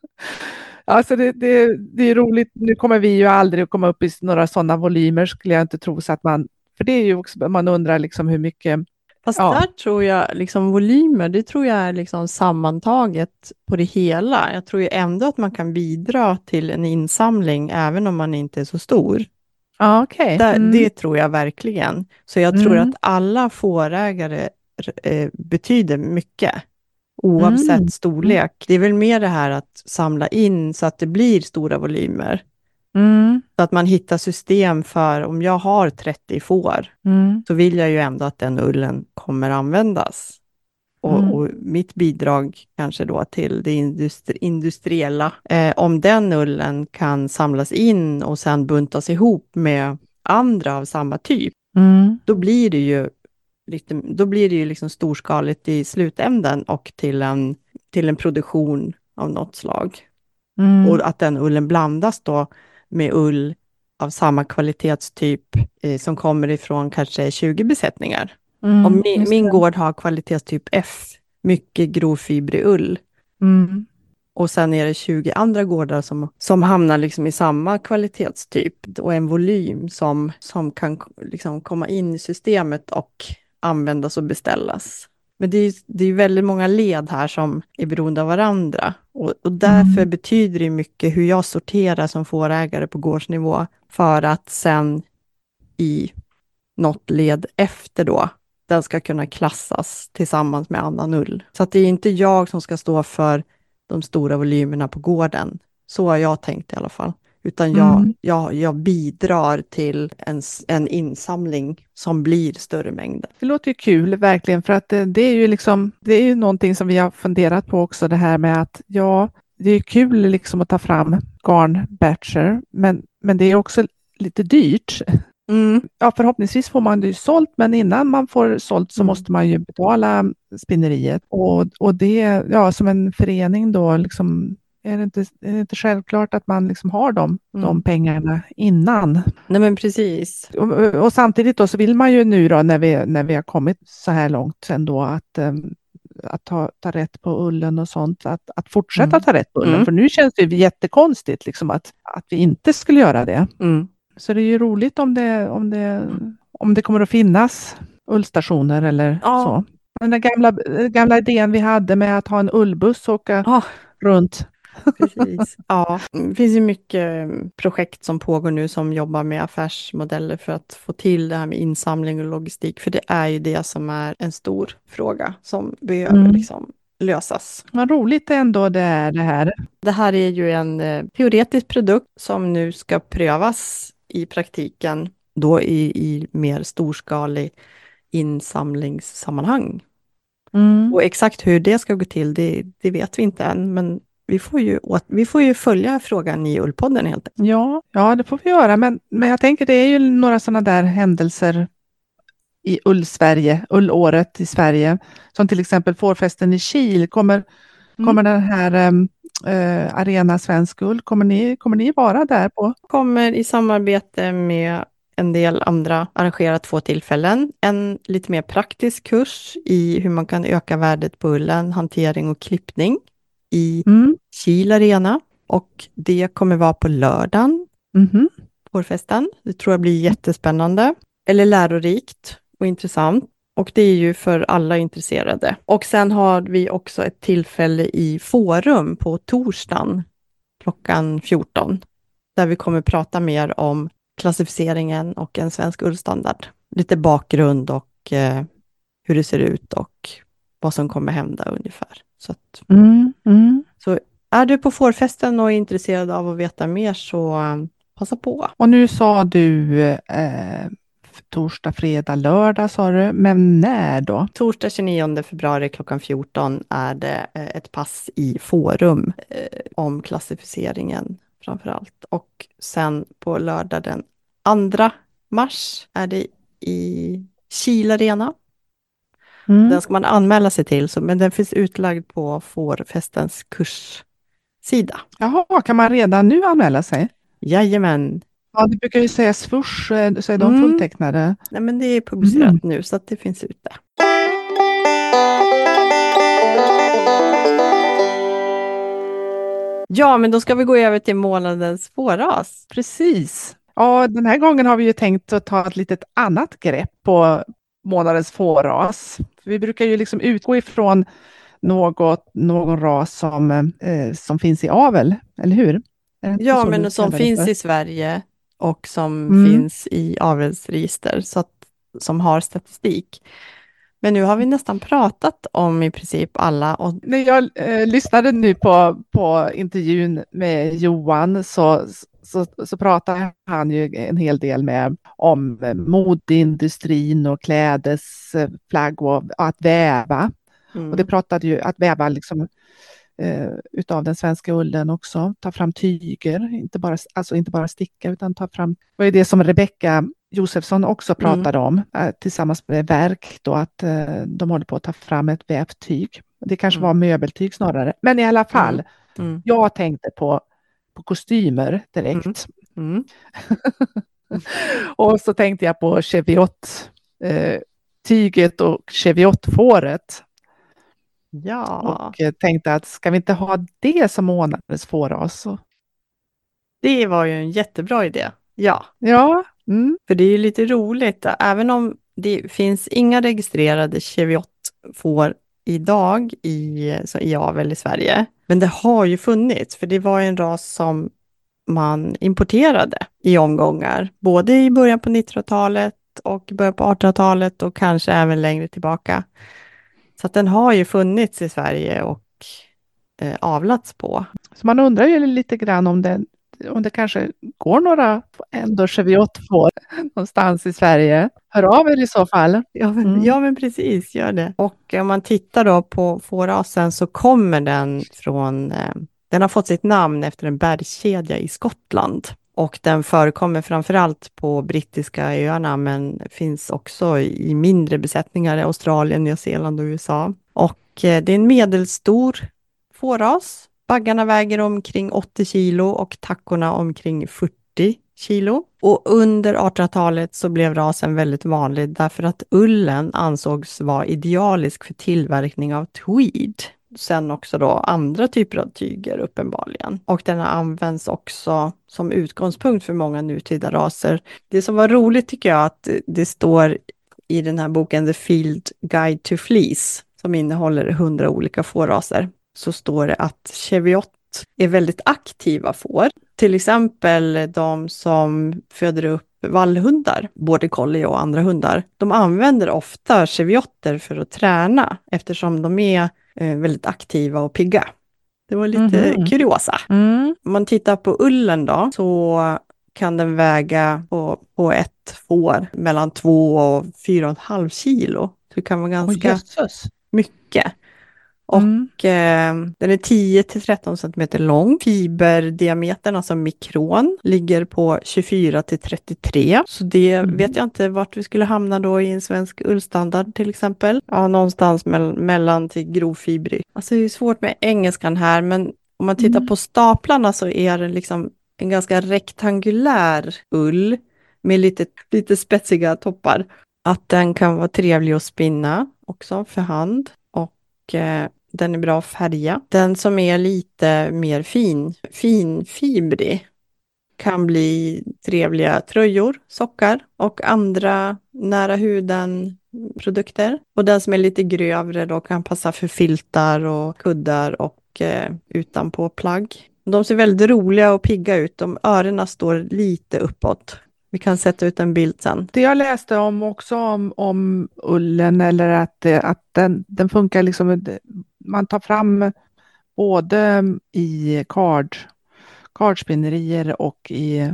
Alltså det, det, det är roligt, nu kommer vi ju aldrig att komma upp i några sådana volymer skulle jag inte tro, så att man, för det är ju också, man undrar liksom hur mycket, Fast Ja. där tror jag, liksom volymer, det tror jag är liksom sammantaget på det hela. Jag tror ju ändå att man kan bidra till en insamling även om man inte är så stor. okej. Där, Mm. Det tror jag verkligen. Så jag tror Mm. att alla fårägare eh, betyder mycket, oavsett Mm. storlek. Det är väl mer det här att samla in så att det blir stora volymer. Mm. Så att man hittar system för, om jag har 30 får, Mm. så vill jag ju ändå att den ullen kommer användas. Och, Mm. och mitt bidrag kanske då till det industri industriella, eh, om den ullen kan samlas in och sen buntas ihop med andra av samma typ, Mm. då blir det ju lite, då blir det ju liksom storskaligt i slutänden och till en, till en produktion av något slag. Mm. Och att den ullen blandas då med ull av samma kvalitetstyp eh, som kommer ifrån kanske 20 besättningar. Mm. Om min, min gård har kvalitetstyp F, mycket grovfibrig ull, Mm. och sen är det 20 andra gårdar som, som hamnar liksom i samma kvalitetstyp och en volym som, som kan liksom komma in i systemet och användas och beställas. Men det är, det är väldigt många led här som är beroende av varandra och, och därför Mm. betyder det mycket hur jag sorterar som fårägare på gårdsnivå för att sen i något led efter då den ska kunna klassas tillsammans med annan ull. Så att det är inte jag som ska stå för de stora volymerna på gården. Så har jag tänkt i alla fall. Utan jag, Mm. jag, jag bidrar till en, en insamling som blir större mängder. Det låter ju kul, verkligen, för att det, det är ju liksom, det är ju någonting som vi har funderat på också, det här med att ja, det är kul liksom att ta fram garnbatcher, men, men det är också lite dyrt. Ja, förhoppningsvis får man det ju sålt, men innan man får sålt så Mm. måste man ju betala spinneriet. Och, och det, ja, som en förening då, liksom, är det inte, är det inte självklart att man liksom har de, Mm. de pengarna innan? Nej men precis. Och, och samtidigt då så vill man ju nu då när vi, när vi har kommit så här långt ändå att, em, att ta, ta rätt på ullen och sånt, att, att fortsätta Mm. ta rätt på ullen. Mm. För nu känns det jättekonstigt liksom att, att vi inte skulle göra det. Mm. Så det är ju roligt om det, om det, om det kommer att finnas ullstationer eller Ja. så. Den gamla, gamla idén vi hade med att ha en ullbuss och åka Ja. runt. Precis. Ja, det finns ju mycket eh, projekt som pågår nu som jobbar med affärsmodeller för att få till det här med insamling och logistik, för det är ju det som är en stor fråga som behöver Mm. liksom lösas. Vad roligt ändå det är det här. Det här är ju en eh, teoretisk produkt som nu ska prövas i praktiken, då i, i mer storskalig insamlingssammanhang. Mm. Och exakt hur det ska gå till, det, det vet vi inte än, men vi får ju, åt- vi får ju följa frågan i Ullpodden helt enkelt. Ja, ja, det får vi göra. Men, men jag tänker det är ju några sådana där händelser i ull-Sverige, ullåret i Sverige, som till exempel fårfesten i Kil. Kommer, kommer den här eh, Arena Svensk Ull, kommer ni, kommer ni vara där på? kommer i samarbete med en del andra arrangera två tillfällen. En lite mer praktisk kurs i hur man kan öka värdet på ullen, hantering och klippning i Mm. Kil Arena. Och det kommer vara på lördagen, Mhm. vårfesten. Det tror jag blir jättespännande. Eller lärorikt och intressant. Och det är ju för alla intresserade. Och sen har vi också ett tillfälle i Forum på torsdagen klockan 14. Där vi kommer prata mer om klassificeringen och en svensk ullstandard. Lite bakgrund och eh, hur det ser ut och vad som kommer hända ungefär. Så att, Mm. Mm. är du på fårfesten och är intresserad av att veta mer så eh, passa på. Och nu sa du eh, torsdag, fredag, lördag sa du, men när då? Torsdag 29 februari klockan 14 är det eh, ett pass i Forum eh, om klassificeringen framför allt. Och sen på lördag den 2 mars är det i Kil Arena. Mm. Den ska man anmäla sig till, så, men den finns utlagd på Fårfestens kurssida. Jaha, kan man redan nu anmäla sig? Jajamän, Ja, det brukar ju säga Swoosh, eh, så är de Mm. fulltecknade. Nej, men det är publicerat Mm. nu så att det finns ute. Ja, men då ska vi gå över till månadens vårras. Precis. Ja, den här gången har vi ju tänkt att ta ett litet annat grepp på månadens fåras. Vi brukar ju liksom utgå ifrån något, någon ras som, eh, som finns i avel, eller hur? Inte Ja, men som finns för? i Sverige och som Mm. finns i avelsregister, så att, som har statistik. Men nu har vi nästan pratat om i princip alla och När jag eh, lyssnade nu på, på intervjun med Johan så, så, så pratade han ju en hel del med om modeindustrin och klädesplagg och att väva. mm, Och det pratade ju att väva liksom, eh, utav den svenska ullen också, ta fram tyger, inte bara, alltså inte bara sticka utan ta fram, det var ju det som Rebecka Josefsson också Mm. pratade om eh, tillsammans med verk då att eh, de håller på att ta fram ett vävt tyg. Det kanske Mm. var möbeltyg snarare, men i alla fall, mm, jag tänkte på, på kostymer direkt. mm. Och så tänkte jag på cheviot, eh, tyget och cheviotfåret. Ja, och eh, tänkte att ska vi inte ha det som månadens fåras? Det var ju en jättebra idé. Ja, Ja, mm, för det är ju lite roligt, även om det finns inga registrerade cheviot-får idag i, så i avel i Sverige. Men det har ju funnits, för det var en ras som man importerade i omgångar, både i början på 1900-talet och i början på 1800-talet och kanske även längre tillbaka. Så att den har ju funnits i Sverige och eh, avlats på. så man undrar ju lite grann om det, om det kanske går några ändå cheviotfår någonstans i Sverige. Hör av er i så fall. Ja men, Mm. ja, men precis, gör det. Och om man tittar då på fårasen så kommer den från, eh, den har fått sitt namn efter en bergskedja i Skottland. Och den förekommer framförallt på brittiska öarna, men finns också i mindre besättningar i Australien, Nya Zeeland och USA. Och eh, det är en medelstor fåras. Baggarna väger omkring 80 kilo och tackorna omkring 40 kilo. Och under 1800-talet så blev rasen väldigt vanlig därför att ullen ansågs vara idealisk för tillverkning av tweed. sen också då andra typer av tyger uppenbarligen. Och den används också som utgångspunkt för många nutida raser. Det som var roligt tycker jag att det står i den här boken The Field Guide to Fleece som innehåller hundra olika fåraser så står det att Cheviot är väldigt aktiva får. Till exempel de som föder upp vallhundar, border collie och andra hundar. De använder ofta cheviotter för att träna eftersom de är eh, väldigt aktiva och pigga. Det var lite mm. kuriosa. Mm. Om man tittar på ullen då, så kan den väga på, på ett får mellan två och fyra och ett halvt kilo. Så det kan vara ganska oh, mycket. Och mm. eh, den är 10 till 13 cm lång. Fiberdiametern, alltså mikron, ligger på 24 till 33. Så det mm. vet jag inte vart vi skulle hamna då i en svensk ullstandard till exempel. Ja, någonstans me mellan till grovfibrig. Alltså det är svårt med engelskan här, men om man tittar mm. på staplarna så är det liksom en ganska rektangulär ull med lite, lite spetsiga toppar. Att den kan vara trevlig att spinna också för hand. Och eh, den är bra att färga. Den som är lite mer fin, finfibrig kan bli trevliga tröjor, sockar och andra nära huden-produkter. Och den som är lite grövre då kan passa för filtar och kuddar och eh, utanpå plagg. De ser väldigt roliga och pigga ut. De öronen står lite uppåt. Vi kan sätta ut en bild sen. Det jag läste om också om, om ullen eller att, eh, att den, den funkar liksom, eh, man tar fram både i kard, kardspinnerier och i,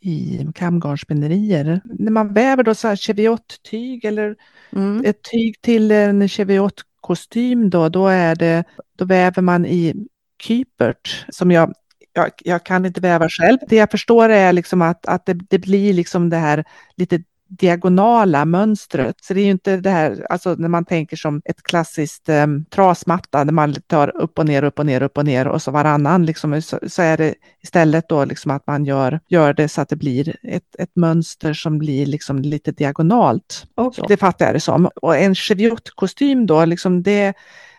i kamgarnspinnerier. När man väver då så här cheviot-tyg eller mm. ett tyg till en cheviot-kostym då, då, är det, då väver man i kypert som jag jag, jag, kan inte väva själv. Det jag förstår är liksom att, att det, det, blir liksom det här lite diagonala mönstret. Så det är ju inte det här, alltså när man tänker som ett klassiskt eh, trasmatta, där man tar upp och ner, upp och ner, upp och ner och så varannan, liksom, så, så är det istället då liksom att man gör, gör det så att det blir ett, ett mönster som blir liksom lite diagonalt. Okay. Det fattar jag det som. Och en cheviotkostym då, liksom det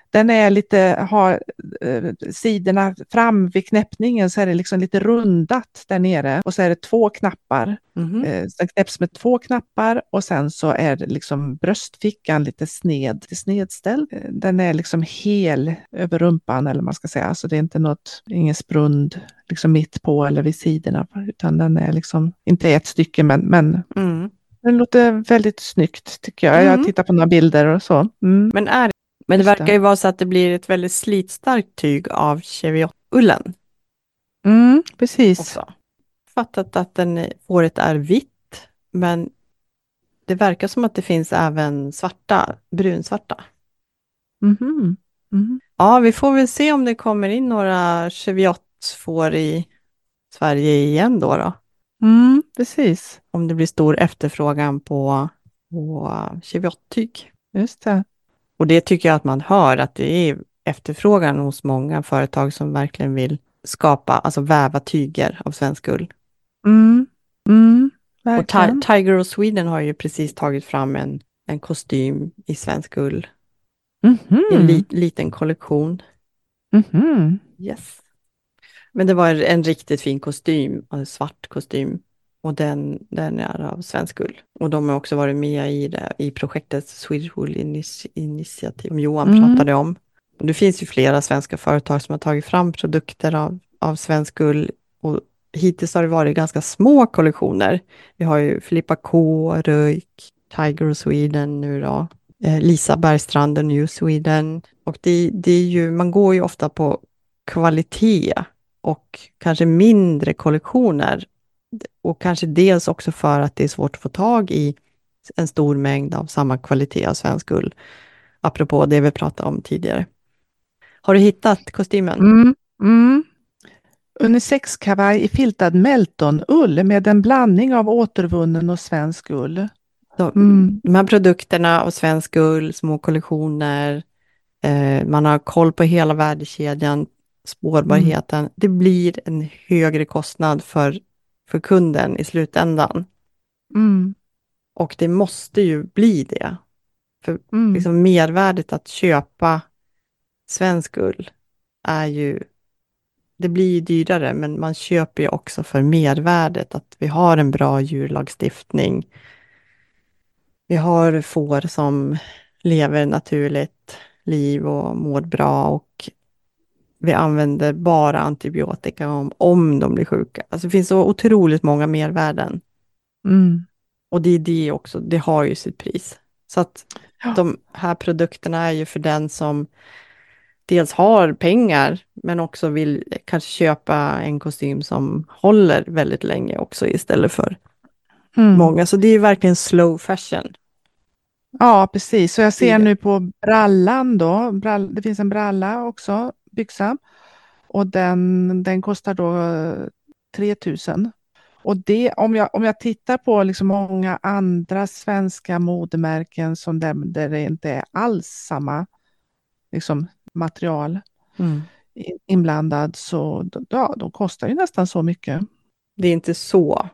den är lite, har eh, sidorna fram vid knäppningen så är det liksom lite rundat där nere och så är det två knappar. Mm. Eh, den knäpps med två knappar och sen så är det liksom bröstfickan lite sned, snedställd. Eh, den är liksom hel över rumpan eller man ska säga, så det är inte något, ingen sprund liksom mitt på eller vid sidorna, utan den är liksom inte ett stycke men, men mm. Den låter väldigt snyggt tycker jag. Mm. Jag tittar på några bilder och så. Mm. Men är men det verkar ju vara så att det blir ett väldigt slitstarkt tyg av Cheviot-ullen. Mm, precis. Också. Fattat att den, fåret är vitt, men det verkar som att det finns även svarta, brunsvarta. Mm -hmm. Mm. Ja, vi får väl se om det kommer in några Cheviot-får i Sverige igen då. då. Mm, precis. Om det blir stor efterfrågan på, på Cheviot-tyg. Just det. Och det tycker jag att man hör, att det är efterfrågan hos många företag som verkligen vill skapa, alltså väva tyger av svensk ull. Mm. Mm, och Tiger of Sweden har ju precis tagit fram en, en kostym i svensk ull. Mm -hmm. En li, liten kollektion. Mm -hmm. Yes. Men det var en riktigt fin kostym, en svart kostym. Och den, den är av svensk ull. Och de har också varit med i, det, i projektet Swedish Wool Initiative, som Johan mm. pratade om. Det finns ju flera svenska företag som har tagit fram produkter av, av svensk ull. Och hittills har det varit ganska små kollektioner. Vi har ju Filippa K, Röjk, Tiger Sweden nu då. Eh, Lisa Bergstrand och New Sweden. Och det, det är ju, man går ju ofta på kvalitet och kanske mindre kollektioner och kanske dels också för att det är svårt att få tag i en stor mängd av samma kvalitet av svensk ull. Apropå det vi pratade om tidigare. Har du hittat kostymen? Mm, mm. Unisex-kavaj i filtad Melton-ull med en blandning av återvunnen och svensk ull. Mm. De här produkterna av svensk ull, små kollektioner, eh, man har koll på hela värdekedjan, spårbarheten. Mm. Det blir en högre kostnad för för kunden i slutändan. Mm. Och det måste ju bli det. För mm. liksom mervärdet att köpa svensk ull är ju, det blir ju dyrare, men man köper ju också för mervärdet, att vi har en bra djurlagstiftning. Vi har får som lever naturligt liv och mår bra och vi använder bara antibiotika om, om de blir sjuka. Alltså det finns så otroligt många mervärden. Mm. Och det är det också, det har ju sitt pris. Så att Ja. de här produkterna är ju för den som dels har pengar, men också vill kanske köpa en kostym som håller väldigt länge också istället för Mm. många. Så det är verkligen slow fashion. Ja, precis. Så jag ser nu på brallan då. Det finns en bralla också, byxa. Och den, den kostar då eh, 3000. Och det, om jag, om jag tittar på liksom många andra svenska modemärken som där, där det inte är alls samma liksom, material in- inblandad, så ja, de kostar ju nästan så mycket. Det är inte så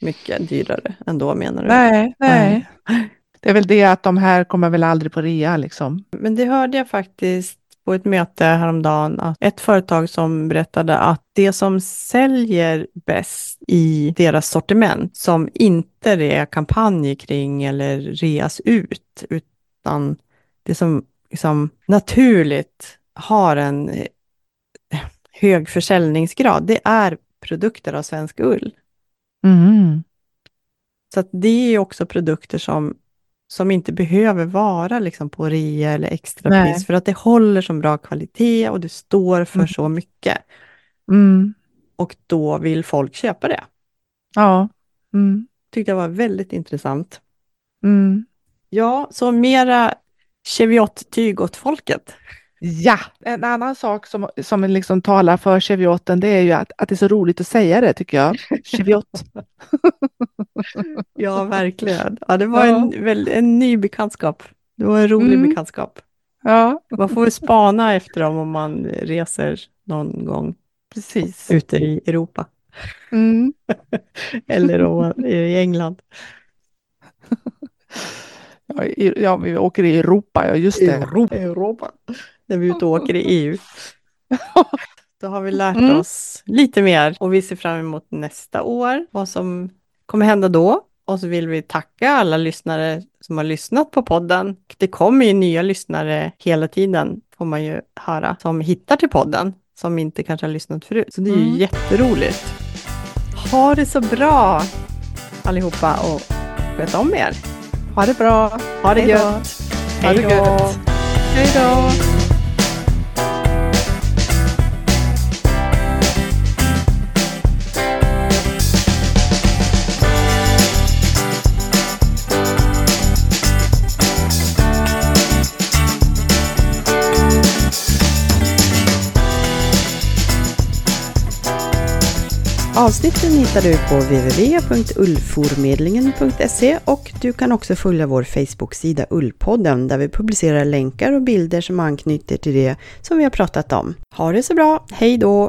mycket dyrare ändå menar du? Nej, Nej. nej. Det är väl det att de här kommer väl aldrig på rea liksom. Men det hörde jag faktiskt på ett möte häromdagen, att ett företag som berättade att det som säljer bäst i deras sortiment, som inte det är kampanjer kring eller reas ut, utan det som liksom naturligt har en eh, hög försäljningsgrad, det är produkter av svensk ull. Mm. Så det är också produkter som, som inte behöver vara liksom på rea eller extrapris, för att det håller som bra kvalitet och det står för Mm. så mycket. Mm. Och då vill folk köpa det. Ja. Mm. Tyckte jag var väldigt intressant. Mm. Ja, så mera Cheviot-tyg åt folket. Ja, en annan sak som, som liksom talar för Chevioten det är ju att, att det är så roligt att säga det tycker jag. Cheviot. Ja, verkligen. Ja, det var Ja. en, en ny bekantskap. Det var en rolig Mm. bekantskap. Ja, Man får spana efter dem om man reser någon gång precis. ute i Europa. Mm. Eller om man är i England. Ja, i, ja, vi åker i Europa, ja just det. Europa. Europa. När vi är ute och åker i EU. Då har vi lärt Mm. oss lite mer och vi ser fram emot nästa år, vad som kommer hända då. Och så vill vi tacka alla lyssnare som har lyssnat på podden. Det kommer ju nya lyssnare hela tiden, får man ju höra, som hittar till podden, som inte kanske har lyssnat förut. Så det är ju Mm. jätteroligt. Ha det så bra allihopa och sköt om er. Ha det bra. Ha det Hej då. gött. Ha det gött. Hej då. Avsnitten hittar du på www.ullformedlingen.se och du kan också följa vår Facebook-sida Ullpodden där vi publicerar länkar och bilder som anknyter till det som vi har pratat om. Ha det så bra, hej då!